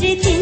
पृथ्वी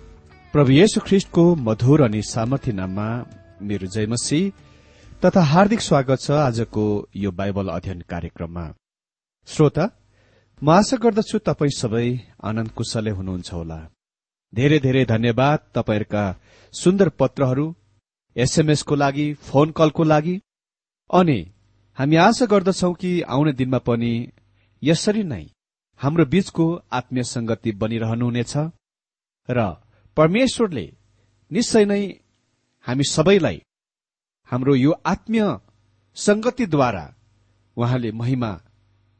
प्रभु येशु ख्रिष्टको मधुर अनि सामर्थ्य नाममा मेरो जयमसी तथा हार्दिक स्वागत छ आजको यो बाइबल अध्ययन कार्यक्रममा। श्रोता म आशा गर्दछु तपाईँ सबै आनन्द कुशलै हुनुहुन्छ होला। धेरै धेरै धन्यवाद तपाईँहरूका सुन्दर पत्रहरू एसएमएसको लागि फोन कलको लागि। अनि हामी आशा गर्दछौ कि आउने दिनमा पनि यसरी नै हाम्रो बीचको आत्मीय संगति बनिरहनुहुनेछ र परमेश्वरले निश्चय नै हामी सबैलाई हाम्रो यो आत्मीय संगतिद्वारा उहाँले महिमा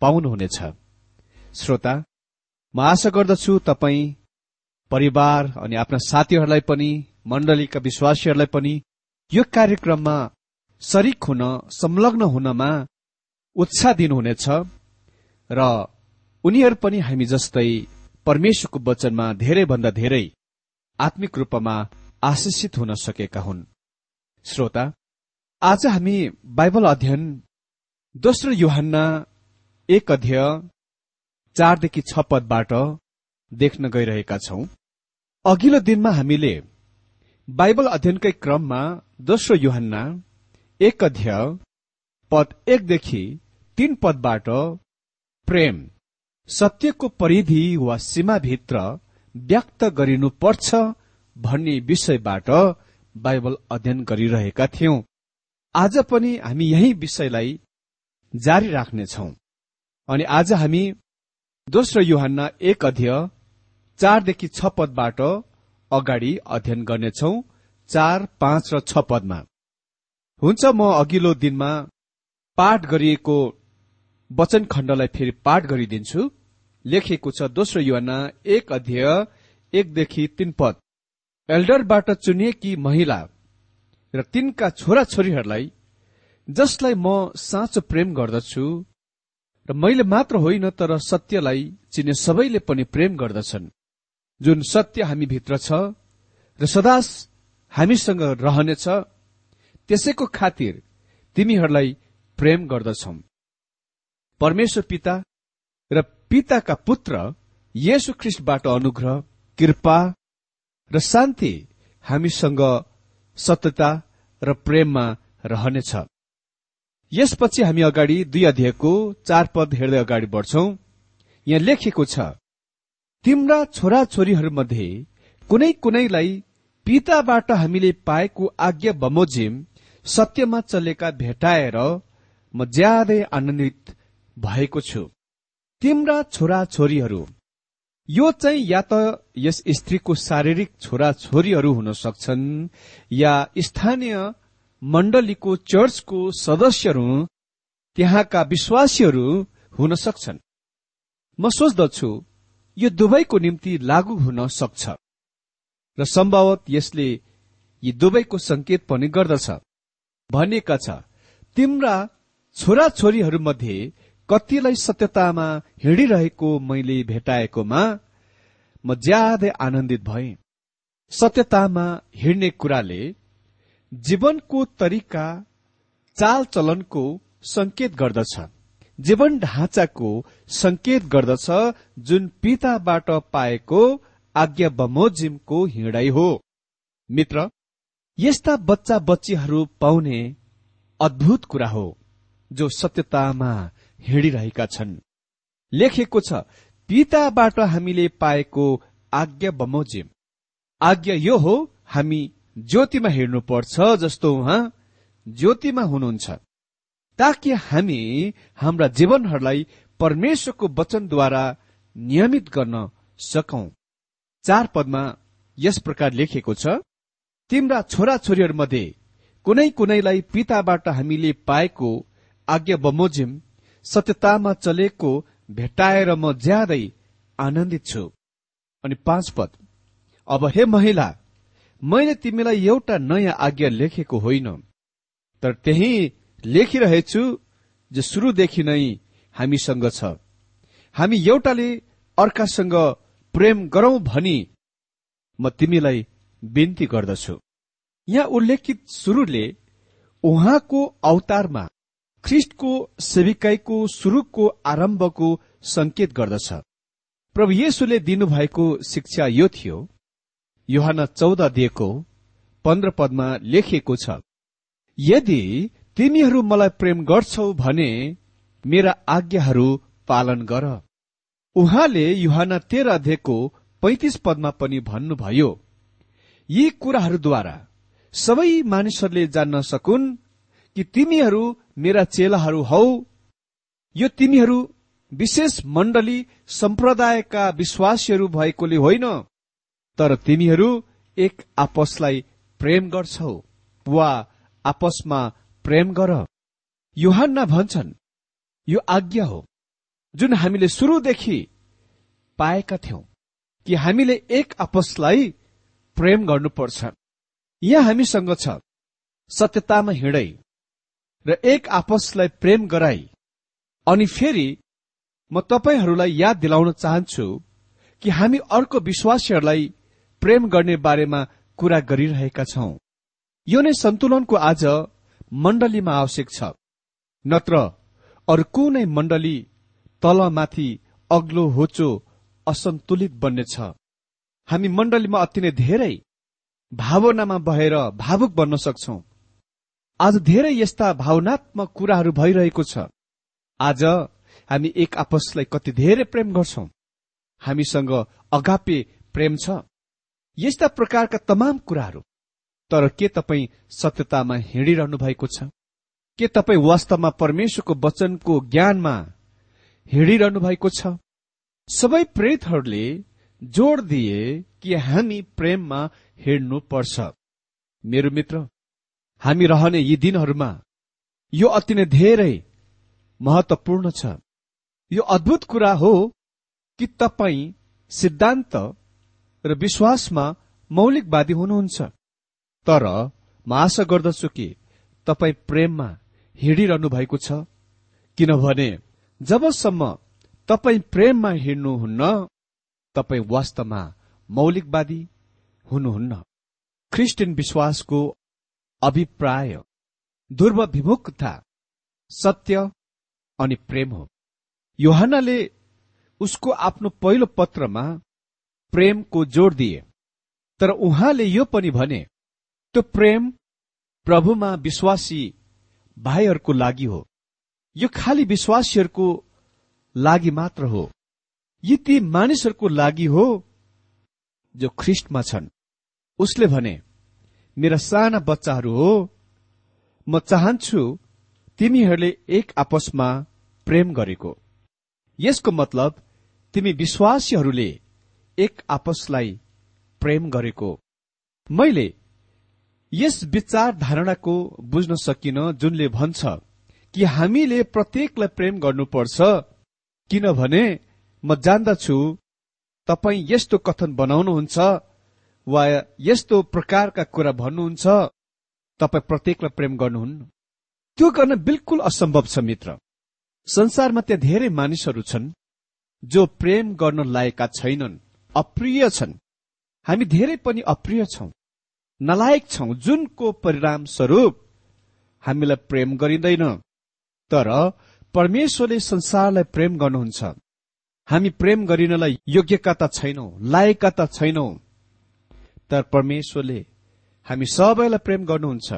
पाउनुहुनेछ। श्रोता म आशा गर्दछु तपाईँ परिवार अनि आफ्ना साथीहरूलाई पनि मण्डलीका विश्वासीहरूलाई पनि यो कार्यक्रममा शरिक हुन संलग्न हुनमा उत्साह दिनुहुनेछ र उनीहरू पनि हामी जस्तै परमेश्वरको वचनमा धेरैभन्दा धेरै आत्मिक रूपमा आशिषित हुन सकेका हुन्। श्रोता आज हामी बाइबल अध्ययन दोस्रो युहन्ना एक अध्यय चारदेखि छ पदबाट देख्न गइरहेका छौं। अघिल्लो दिनमा हामीले बाइबल अध्ययनकै क्रममा दोस्रो युहन्ना एक अध्यय पद एकदेखि तीन पदबाट प्रेम सत्यको परिधि वा सीमाभित्र व्यक्त गरिनुपर्छ भन्ने विषयबाट बाइबल अध्ययन गरिरहेका थियौं। आज पनि हामी यही विषयलाई जारी राख्नेछौ। अनि आज हामी दोस्रो युहानमा एक अध्यय चारदेखि छ पदबाट अगाडि अध्ययन गर्नेछौ चार पाँच र छ पदमा। हुन्छ म अघिल्लो दिनमा पाठ गरिएको वचन खण्डलाई फेरि पाठ गरिदिन्छु। लेखिएको छ दोस्रो युवाना एक अध्यय एकदेखि तीन पद। एल्डरबाट चुनिएकी महिला र तिनका छोराछोरीहरूलाई जसलाई म साँचो प्रेम गर्दछु र मैले मात्र होइन तर सत्यलाई चिने सबैले पनि प्रेम गर्दछन्। जुन सत्य हामी भित्र छ र सदास हामीसँग रहनेछ त्यसैको खातिर तिमीहरूलाई प्रेम गर्दछौ। परमेश्वर पिता र पिताका पुत्र येशु ख्रिस्टबाट अनुग्रह कृपा र शान्ति हामीसँग सत्यता र प्रेममा रहनेछ। यसपछि हामी अगाडि दुई अध्यायको चार पद हेर्दै अगाडि बढ्छौ। यहाँ लेखिएको छ तिम्रा छोराछोरीहरूमध्ये कुनै कुनैलाई पिताबाट हामीले पाएको आज्ञा बमोजिम सत्यमा चलेका भेटाएर म ज्यादै आनन्दित भएको छु। तिम्रा छोरा छोरीहरू यो चाहिँ या त यस स्त्रीको शारीरिक छोरा छोरीहरू हुन सक्छन् या स्थानीय मण्डलीको चर्चको सदस्यहरू त्यहाँका विश्वासीहरू हुन सक्छन्। म सोच्दछु यो दुवैको निम्ति लागू हुन सक्छ। र सम्भवत यसले यी दुवैको संकेत पनि गर्दछ। भनिएका छ तिम्रा छोराछोरीहरूमध्ये कतिलाई सत्यतामा हिँडिरहेको मैले भेटाएकोमा म ज्यादै आनन्दित भए। सत्यतामा हिँड्ने कुराले जीवनको तरिका चालचलनको संकेत गर्दछ। जीवन ढाँचाको संकेत गर्दछ जुन पिताबाट पाएको आज्ञा बमोजिमको हिँडाइ हो। मित्र यस्ता बच्चा बच्चीहरू पाउने अद्भुत कुरा हो जो सत्यतामा हिँडिरहेका छन्। लेखेको छ पिताबाट हामीले पाएको आज्ञा बमोजिम। आज्ञा यो हो हामी ज्योतिमा हिँड्नुपर्छ जस्तो उहाँ ज्योतिमा हुनुहुन्छ। ताकि हामी हाम्रा जीवनहरूलाई परमेश्वरको वचनद्वारा नियमित गर्न सकौं। चार पदमा यस प्रकार लेखेको छ तिम्रा छोराछोरीहरूमध्ये कुनै कुनैलाई पिताबाट हामीले पाएको आज्ञा बमोजिम सत्यतामा चलेको भेटाएर म ज्यादै आनन्दित छु। अनि पाँच पद। अब हे महिला मैले तिमीलाई एउटा नयाँ आज्ञा लेखेको होइन। तर त्यही लेखिरहेछु जो सुरुदेखि नै हामीसँग छ। हामी एउटाले अर्कासँग प्रेम गरौं भनी म तिमीलाई बिन्ती गर्दछु। यहाँ उल्लेखित सुरुले उहाँको अवतारमा ख्रिस्टको सेविकाईको सुरुको आरम्भको संकेत गर्दछ। प्रभु येशुले दिनुभएको शिक्षा यो थियो। युहान चौध दिएको पन्ध्र पदमा लेखिएको छ यदि तिमीहरू मलाई प्रेम गर्छौ भने मेरा आज्ञाहरू पालन गर। उहाँले युहान तेह्र अध्ययको पैतिस पदमा पनि भन्नुभयो यी कुराहरूद्वारा सबै मानिसहरूले जान्न सकुन् कि तिमीहरू मेरा चेलाहरू हौ। यो तिमीहरू विशेष मण्डली सम्प्रदायका विश्वासीहरू भएकोले होइन तर तिमीहरू एक आपसलाई प्रेम गर्छौ वा आपसमा प्रेम गर। युहान्ना भन्छन् यो आज्ञा हो जुन हामीले सुरुदेखि पाएका थियौं कि हामीले एक आपसलाई प्रेम गर्नुपर्छ। यहाँ हामीसँग छ सत्यतामा हिँडै। र एक आपसलाई प्रेम गराई। अनि फेरि म तपाईँहरूलाई याद दिलाउन चाहन्छु कि हामी अर्को विश्वासीहरूलाई प्रेम गर्ने बारेमा कुरा गरिरहेका छौं। यो नै सन्तुलनको आज मण्डलीमा आवश्यक छ। नत्र अरू कुनै मण्डली तलमाथि अग्लो होचो असन्तुलित बन्नेछ। हामी मण्डलीमा अति नै धेरै भावनामा भएर भावुक बन्न सक्छौ। आज धेरै यस्ता भावनात्मक कुराहरू भइरहेको छ। आज हामी एक आपसलाई कति धेरै प्रेम गर्छौ। हामीसँग अगापे प्रेम छ। यस्ता प्रकारका तमाम कुराहरू। तर के तपाईँ सत्यतामा हिँडिरहनु भएको छ? के तपाईँ वास्तवमा परमेश्वरको वचनको ज्ञानमा हिँडिरहनु भएको छ? सबै प्रेतहरूले जोड दिए कि हामी प्रेममा हिँड्नु पर्छ मेरो मित्र हामी रहने यी दिनहरूमा यो अति नै धेरै महत्वपूर्ण छ। यो अद्भुत कुरा हो कि तपाईँ सिद्धान्त र विश्वासमा मौलिकवादी हुनुहुन्छ। तर म आशा गर्दछु कि तपाईँ प्रेममा हिँडिरहनु भएको छ। किनभने जबसम्म तपाईँ प्रेममा हिँड्नुहुन्न तपाईँ वास्तवमा मौलिकवादी हुनुहुन्न। ख्रिस्टियन विश्वासको अभिप्राय। ध्रुवभिमुखता सत्य अनि प्रेम हो। योहनाले उसको आफ्नो पहिलो पत्रमा प्रेमको जोड दिए। तर उहाँले यो पनि भने त्यो प्रेम प्रभुमा विश्वासी भाइहरूको लागि हो। यो खालि विश्वासीहरूको लागि मात्र हो। यी ती मानिसहरूको लागि हो जो ख्रिस्टमा छन्। उसले भने मेरा साना बच्चाहरू हो। म चाहन्छु तिमीहरूले एक आपसमा प्रेम गरेको। यसको मतलब तिमी विश्वासीहरूले एक आपसलाई प्रेम गरेको। मैले यस विचार धारणाको बुझ्न सकिन जुनले भन्छ कि हामीले प्रत्येकलाई प्रेम गर्नुपर्छ किनभने म जान्दछु तपाईँ यस्तो कथन बनाउनुहुन्छ वा यस्तो प्रकारका कुरा भन्नुहुन्छ तपाईँ प्रत्येकलाई प्रेम गर्नुहुन्न त्यो गर्न बिल्कुल असम्भव छ मित्र। संसारमा त्यहाँ धेरै मानिसहरू छन् जो प्रेम गर्न लायकका छैनन् अप्रिय छन्। हामी धेरै पनि अप्रिय छौं नलायक छौं। जुनको परिणाम स्वरूप हामीलाई प्रेम गरिँदैन। तर परमेश्वरले संसारलाई प्रेम गर्नुहुन्छ। हामी प्रेम गरिनलाई योग्यका त छैनौ लायकका त छैनौ। तर परमेश्वरले हामी सबैलाई प्रेम गर्नुहुन्छ।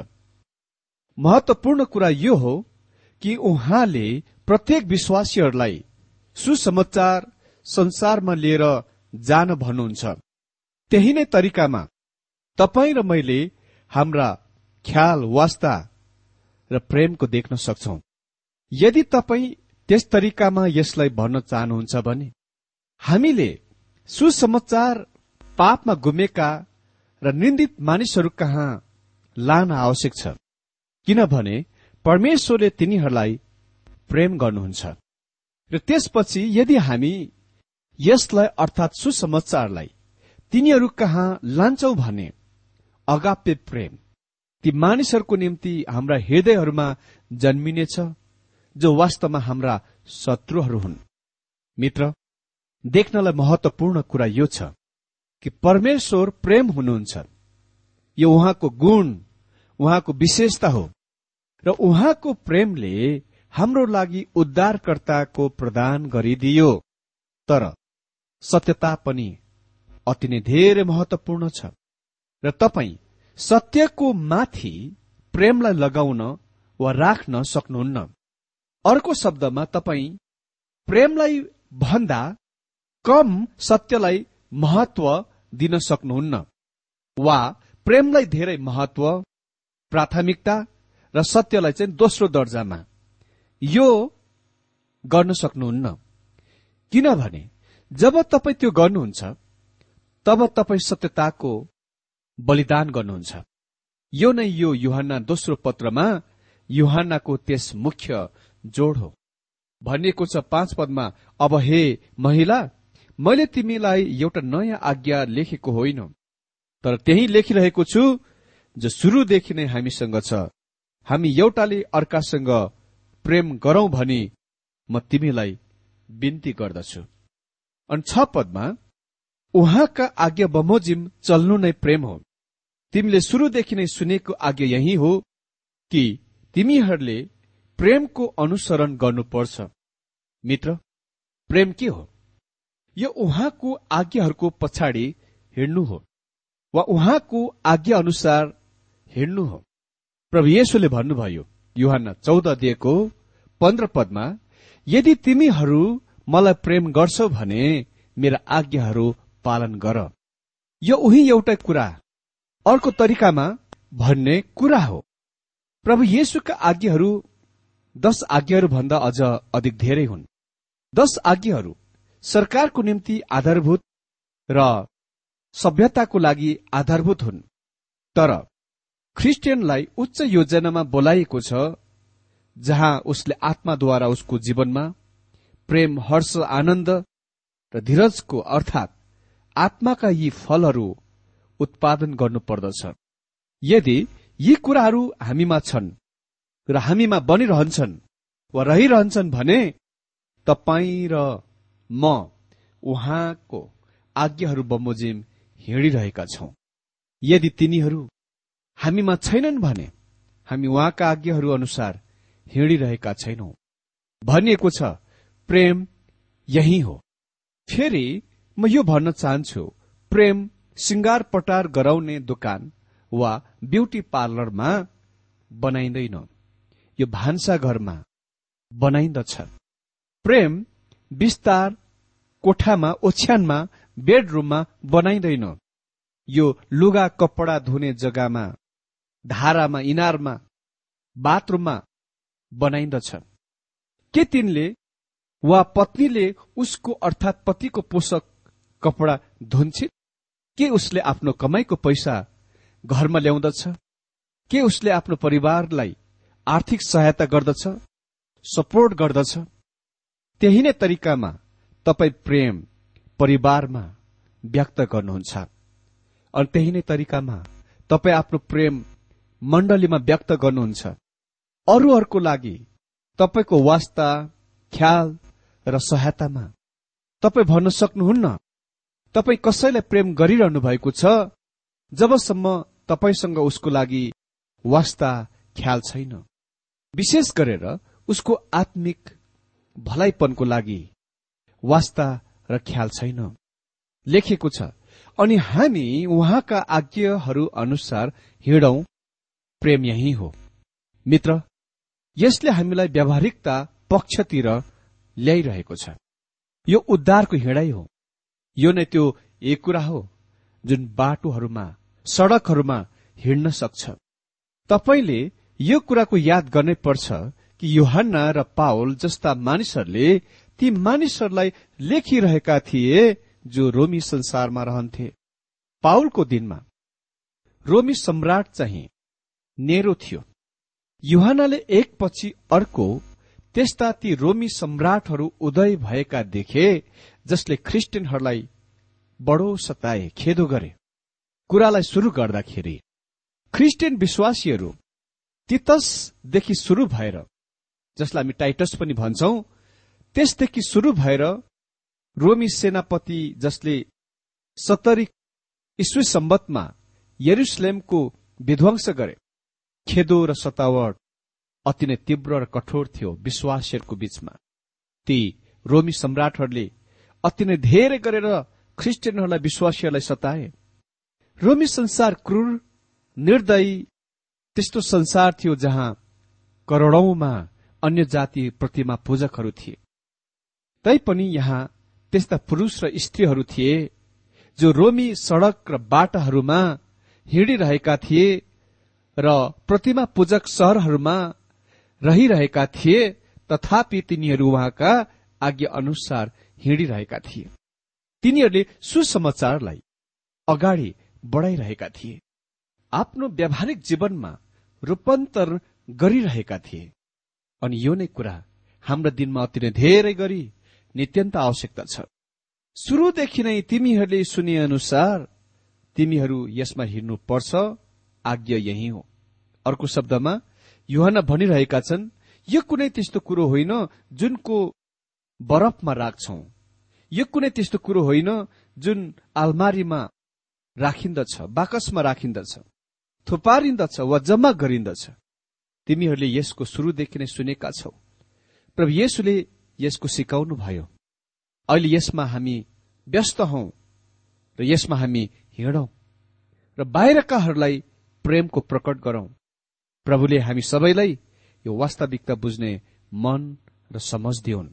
महत्वपूर्ण कुरा यो हो कि उहाँले प्रत्येक विश्वासीहरूलाई सुसमाचार संसारमा लिएर जान भन्नुहुन्छ। त्यही नै तरिकामा तपाईँ र मैले हाम्रा ख्याल वास्ता र प्रेमको देख्न सक्छौ। यदि तपाईँ त्यस तरिकामा यसलाई भन्न चाहनुहुन्छ भने हामीले सुसमाचार पापमा गुमेका र निन्दित मानिसहरू कहाँ लान आवश्यक छ। किनभने परमेश्वरले तिनीहरूलाई प्रेम गर्नुहुन्छ। र त्यसपछि यदि हामी यसलाई अर्थात् सुसमाचारलाई तिनीहरू कहाँ लान्छौ भने अगाप्य प्रेम। ती मानिसहरूको निम्ति हाम्रा हृदयहरूमा जन्मिनेछ जो वास्तवमा हाम्रा शत्रुहरू हुन्। मित्र देख्नलाई महत्वपूर्ण कुरा यो छ। कि परमेश्वर प्रेम हुनुहुन्छ। यो उहाँको गुण उहाँको विशेषता हो। र उहाँको प्रेमले हाम्रो लागि उद्धारकर्ताको प्रदान गरिदियो। तर सत्यता पनि अति नै धेरै महत्वपूर्ण छ। र तपाईँ सत्यको माथि प्रेमलाई लगाउन वा राख्न सक्नुहुन्न। अर्को शब्दमा तपाईँ प्रेमलाई भन्दा कम सत्यलाई महत्व दिन सक्नुहुन्न वा प्रेमलाई धेरै महत्व प्राथमिकता र सत्यलाई चाहिँ दोस्रो दर्जामा यो गर्न सक्नुहुन्न। किनभने जब तपाईँ त्यो गर्नुहुन्छ तब तपाईँ सत्यताको बलिदान गर्नुहुन्छ। यो नै यो युहान दोस्रो पत्रमा युहानको त्यस मुख्य जोड हो। भनिएको छ पाँच पदमा अब हे महिला मैले तिमीलाई एउटा नयाँ आज्ञा लेखेको होइन। तर त्यही लेखिरहेको छु जो सुरुदेखि नै हामीसँग छ। हामी एउटाले अर्कासँग प्रेम गरौं भनी म तिमीलाई बिन्ती गर्दछु। अनि छ पदमा उहाँका आज्ञा बमोजिम चल्नु नै प्रेम हो। तिमीले सुरुदेखि नै सुनेको आज्ञा यही हो कि तिमीहरूले प्रेमको अनुसरण गर्नुपर्छ। मित्र प्रेम के हो? यो उहाँको आज्ञाहरूको पछाडि हिँड्नु हो वा उहाँको आज्ञा अनुसार हिँड्नु हो? प्रभु येशुले भन्नुभयो युहान चौध दिएको पन्ध्र पदमा यदि तिमीहरू मलाई प्रेम गर्छौ भने मेरा आज्ञाहरू पालन गर। यो उही एउटा कुरा। अर्को तरिकामा भन्ने कुरा हो। प्रभु येशुका आज्ञाहरू दश आज्ञाहरू भन्दा अझ अधिक धेरै हुन्। दश आज्ञाहरू सरकारको निम्ति आधारभूत र सभ्यताको लागि आधारभूत हुन्। तर ख्रिस्टियनलाई उच्च योजनामा बोलाइएको छ जहाँ उसले आत्माद्वारा उसको जीवनमा प्रेम हर्ष आनन्द र धीरजको अर्थात् आत्माका यी फलहरू उत्पादन गर्नुपर्दछ। यदि यी कुराहरू हामीमा छन् र हामीमा बनिरहन्छन् वा रहिरहन्छन् भने तपाईँ र म उहाँको आज्ञाहरू बमोजिम हिँडिरहेका छौं। यदि तिनीहरू हामीमा छैनन् भने हामी उहाँका आज्ञाहरू अनुसार हिँडिरहेका छैनौं। भनिएको छ प्रेम यही हो। फेरि म यो भन्न चाहन्छु प्रेम सिंगार पटार गराउने दोकान वा ब्युटी पार्लरमा बनाइँदैन। यो भान्सा घरमा बनाइन्दछ प्रेम विस्तार कोठामा ओछ्यानमा बेडरुममा बनाइँदैन। यो लुगा कपडा धुने जग्गामा धारामा इनारमा बाथरुममा बनाइन्दछ के तिनले वा पत्नीले उसको अर्थात् पतिको पोषक कपडा धुन्छे के उसले आफ्नो कमाईको पैसा घरमा ल्याउँदछ? के उसले आफ्नो परिवारलाई आर्थिक सहायता गर्दछ? सपोर्ट गर्दछ? त्यही नै तरिकामा तपाईँ प्रेम परिवारमा व्यक्त गर्नुहुन्छ। अनि त्यही नै तरिकामा तपाईँ आफ्नो प्रेम मण्डलीमा व्यक्त गर्नुहुन्छ। अरूहरूको लागि तपाईँको वास्ता ख्याल र सहायतामा तपाईँ भन्न सक्नुहुन्न। तपाईँ कसैलाई प्रेम गरिरहनु भएको छ? जबसम्म तपाईँसँग उसको लागि वास्ता ख्याल छैन। विशेष गरेर उसको आत्मिक भलाइपनको लागि वास्ता र ख्याल छैन। लेखेको छ अनि हामी उहाँका आज्ञाहरू अनुसार हिँडौं प्रेम यही हो। मित्र यसले हामीलाई व्यावहारिकता पक्षतिर ल्याइरहेको छ। यो उद्धारको हिँडाइ हो। यो नै त्यो एक कुरा हो जुन बाटोहरूमा सड़कहरूमा हिँड्न सक्छ। तपाईँले यो कुराको याद गर्नै पर्छ कि युहन्ना र पावल जस्ता मानिसहरूले ती मानिसहरूलाई लेखिरहेका थिए जो रोमी संसारमा रहन्थे। पाउलको दिनमा रोमी सम्राट चाहिँ नेरो थियो। युहानले एकपछि अर्को त्यस्ता ती रोमी सम्राटहरू उदय भएका देखे जसले ख्रिस्टियनहरूलाई बडो सताए खेदो गरे। कुरालाई शुरू गर्दाखेरि ख्रिस्टियन विश्वासीहरू तितसदेखि शुरू भएर जसलाई हामी टाइटस पनि भन्छौं। त्यसदेखि शुरू भएर रोमी सेनापति जसले सत्तरी इस्वी सम्बतमा यरुसलेमको विध्वंस गरे। खेदो र सतावट अति नै तीव्र र कठोर थियो विश्वासहरूको बीचमा। ती रोमी सम्राटहरूले अति नै धेरै गरेर ख्रिस्टियनहरूलाई विश्वासीहरूलाई सताए। रोमी संसार क्रूर निर्दयी त्यस्तो संसार थियो जहाँ करोड़ौंमा अन्य जाति प्रतिमा पूजकहरू थिए। तैपनि यहाँ त्यस्ता पुरूष र स्त्रीहरू थिए जो रोमी सड़क र बाटाहरूमा हिँडिरहेका थिए र प्रतिमा पूजक सहरहरूमा रहिरहेका थिए तथापि तिनीहरू उहाँका आज्ञा अनुसार हिँडिरहेका थिए। तिनीहरूले सुसमाचारलाई अगाडि बढाइरहेका थिए। आफ्नो व्यावहारिक जीवनमा रूपान्तर गरिरहेका थिए। अनि यो नै कुरा हाम्रो दिनमा अति नै धेरै गरी नित्यन्त आवश्यकता छ। सुरुदेखि नै तिमीहरूले सुने अनुसार तिमीहरू यसमा हिँड्नु पर्छ आज्ञा यही हो। अर्को शब्दमा युहना भनिरहेका छन् यो कुनै त्यस्तो कुरो होइन जुनको बरफमा राख्छौ। यो कुनै त्यस्तो कुरो होइन जुन आलमारीमा राखिन्दछ बाकसमा राखिन्दछ थुपारिन्दछ वा जम्मा गरिन्दछ। तिमीहरूले यसको शुरूदेखि नै सुनेका छौ। प्रभु येसुले यसको सिकाउनु भयो। अहिले यसमा हामी व्यस्त हौ र यसमा हामी हिँडौं र बाहिरकाहरूलाई प्रेमको प्रकट गरौं। प्रभुले हामी सबैलाई यो वास्तविकता बुझ्ने मन र समझ दिउन्।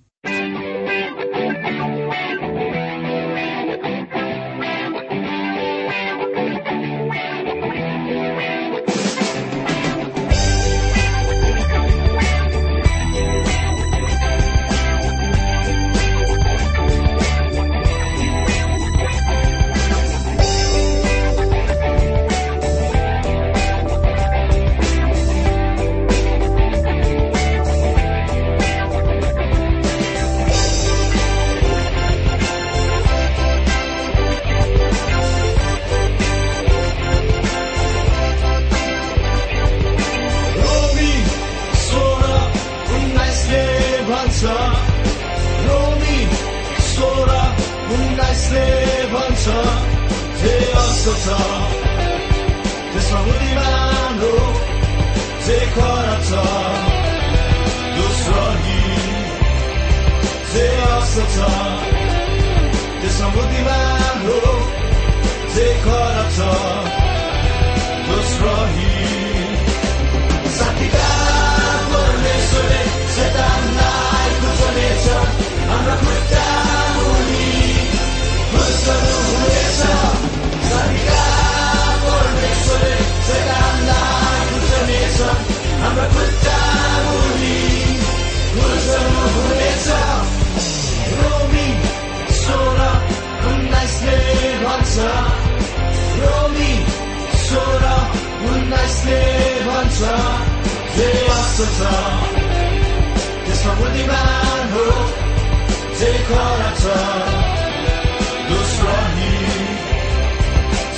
त्यसमा बुद्धिमान हो जे खरा छ दोस्रो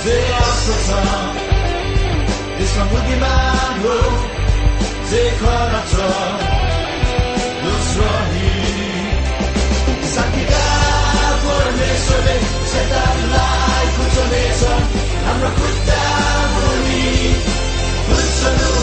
जे आशा छ त्यसमा बुद्धिमान हो जे खरा छ दोस्रो शान्तिका परमेश्वरले शैतानलाई कुचल्नेछ हाम्रो खुट्टा मुनि कुचल्नु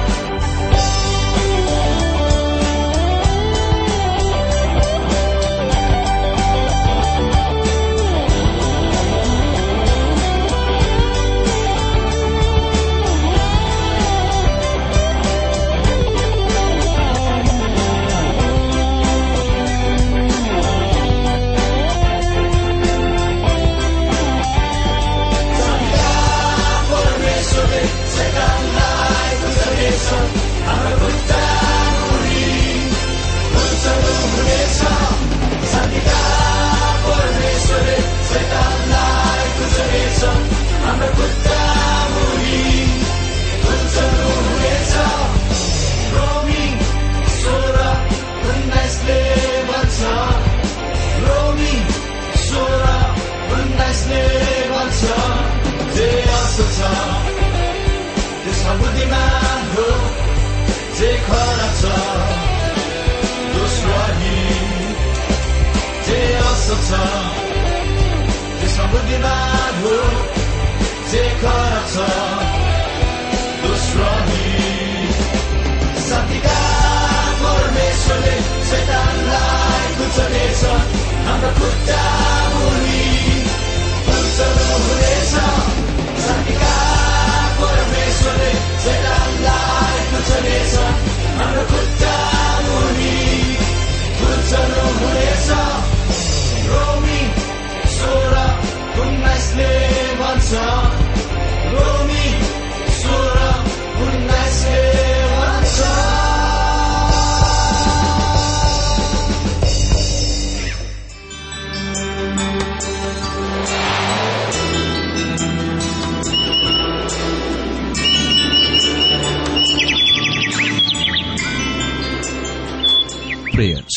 हाम्रो खुट्टा मुनि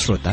श्रोता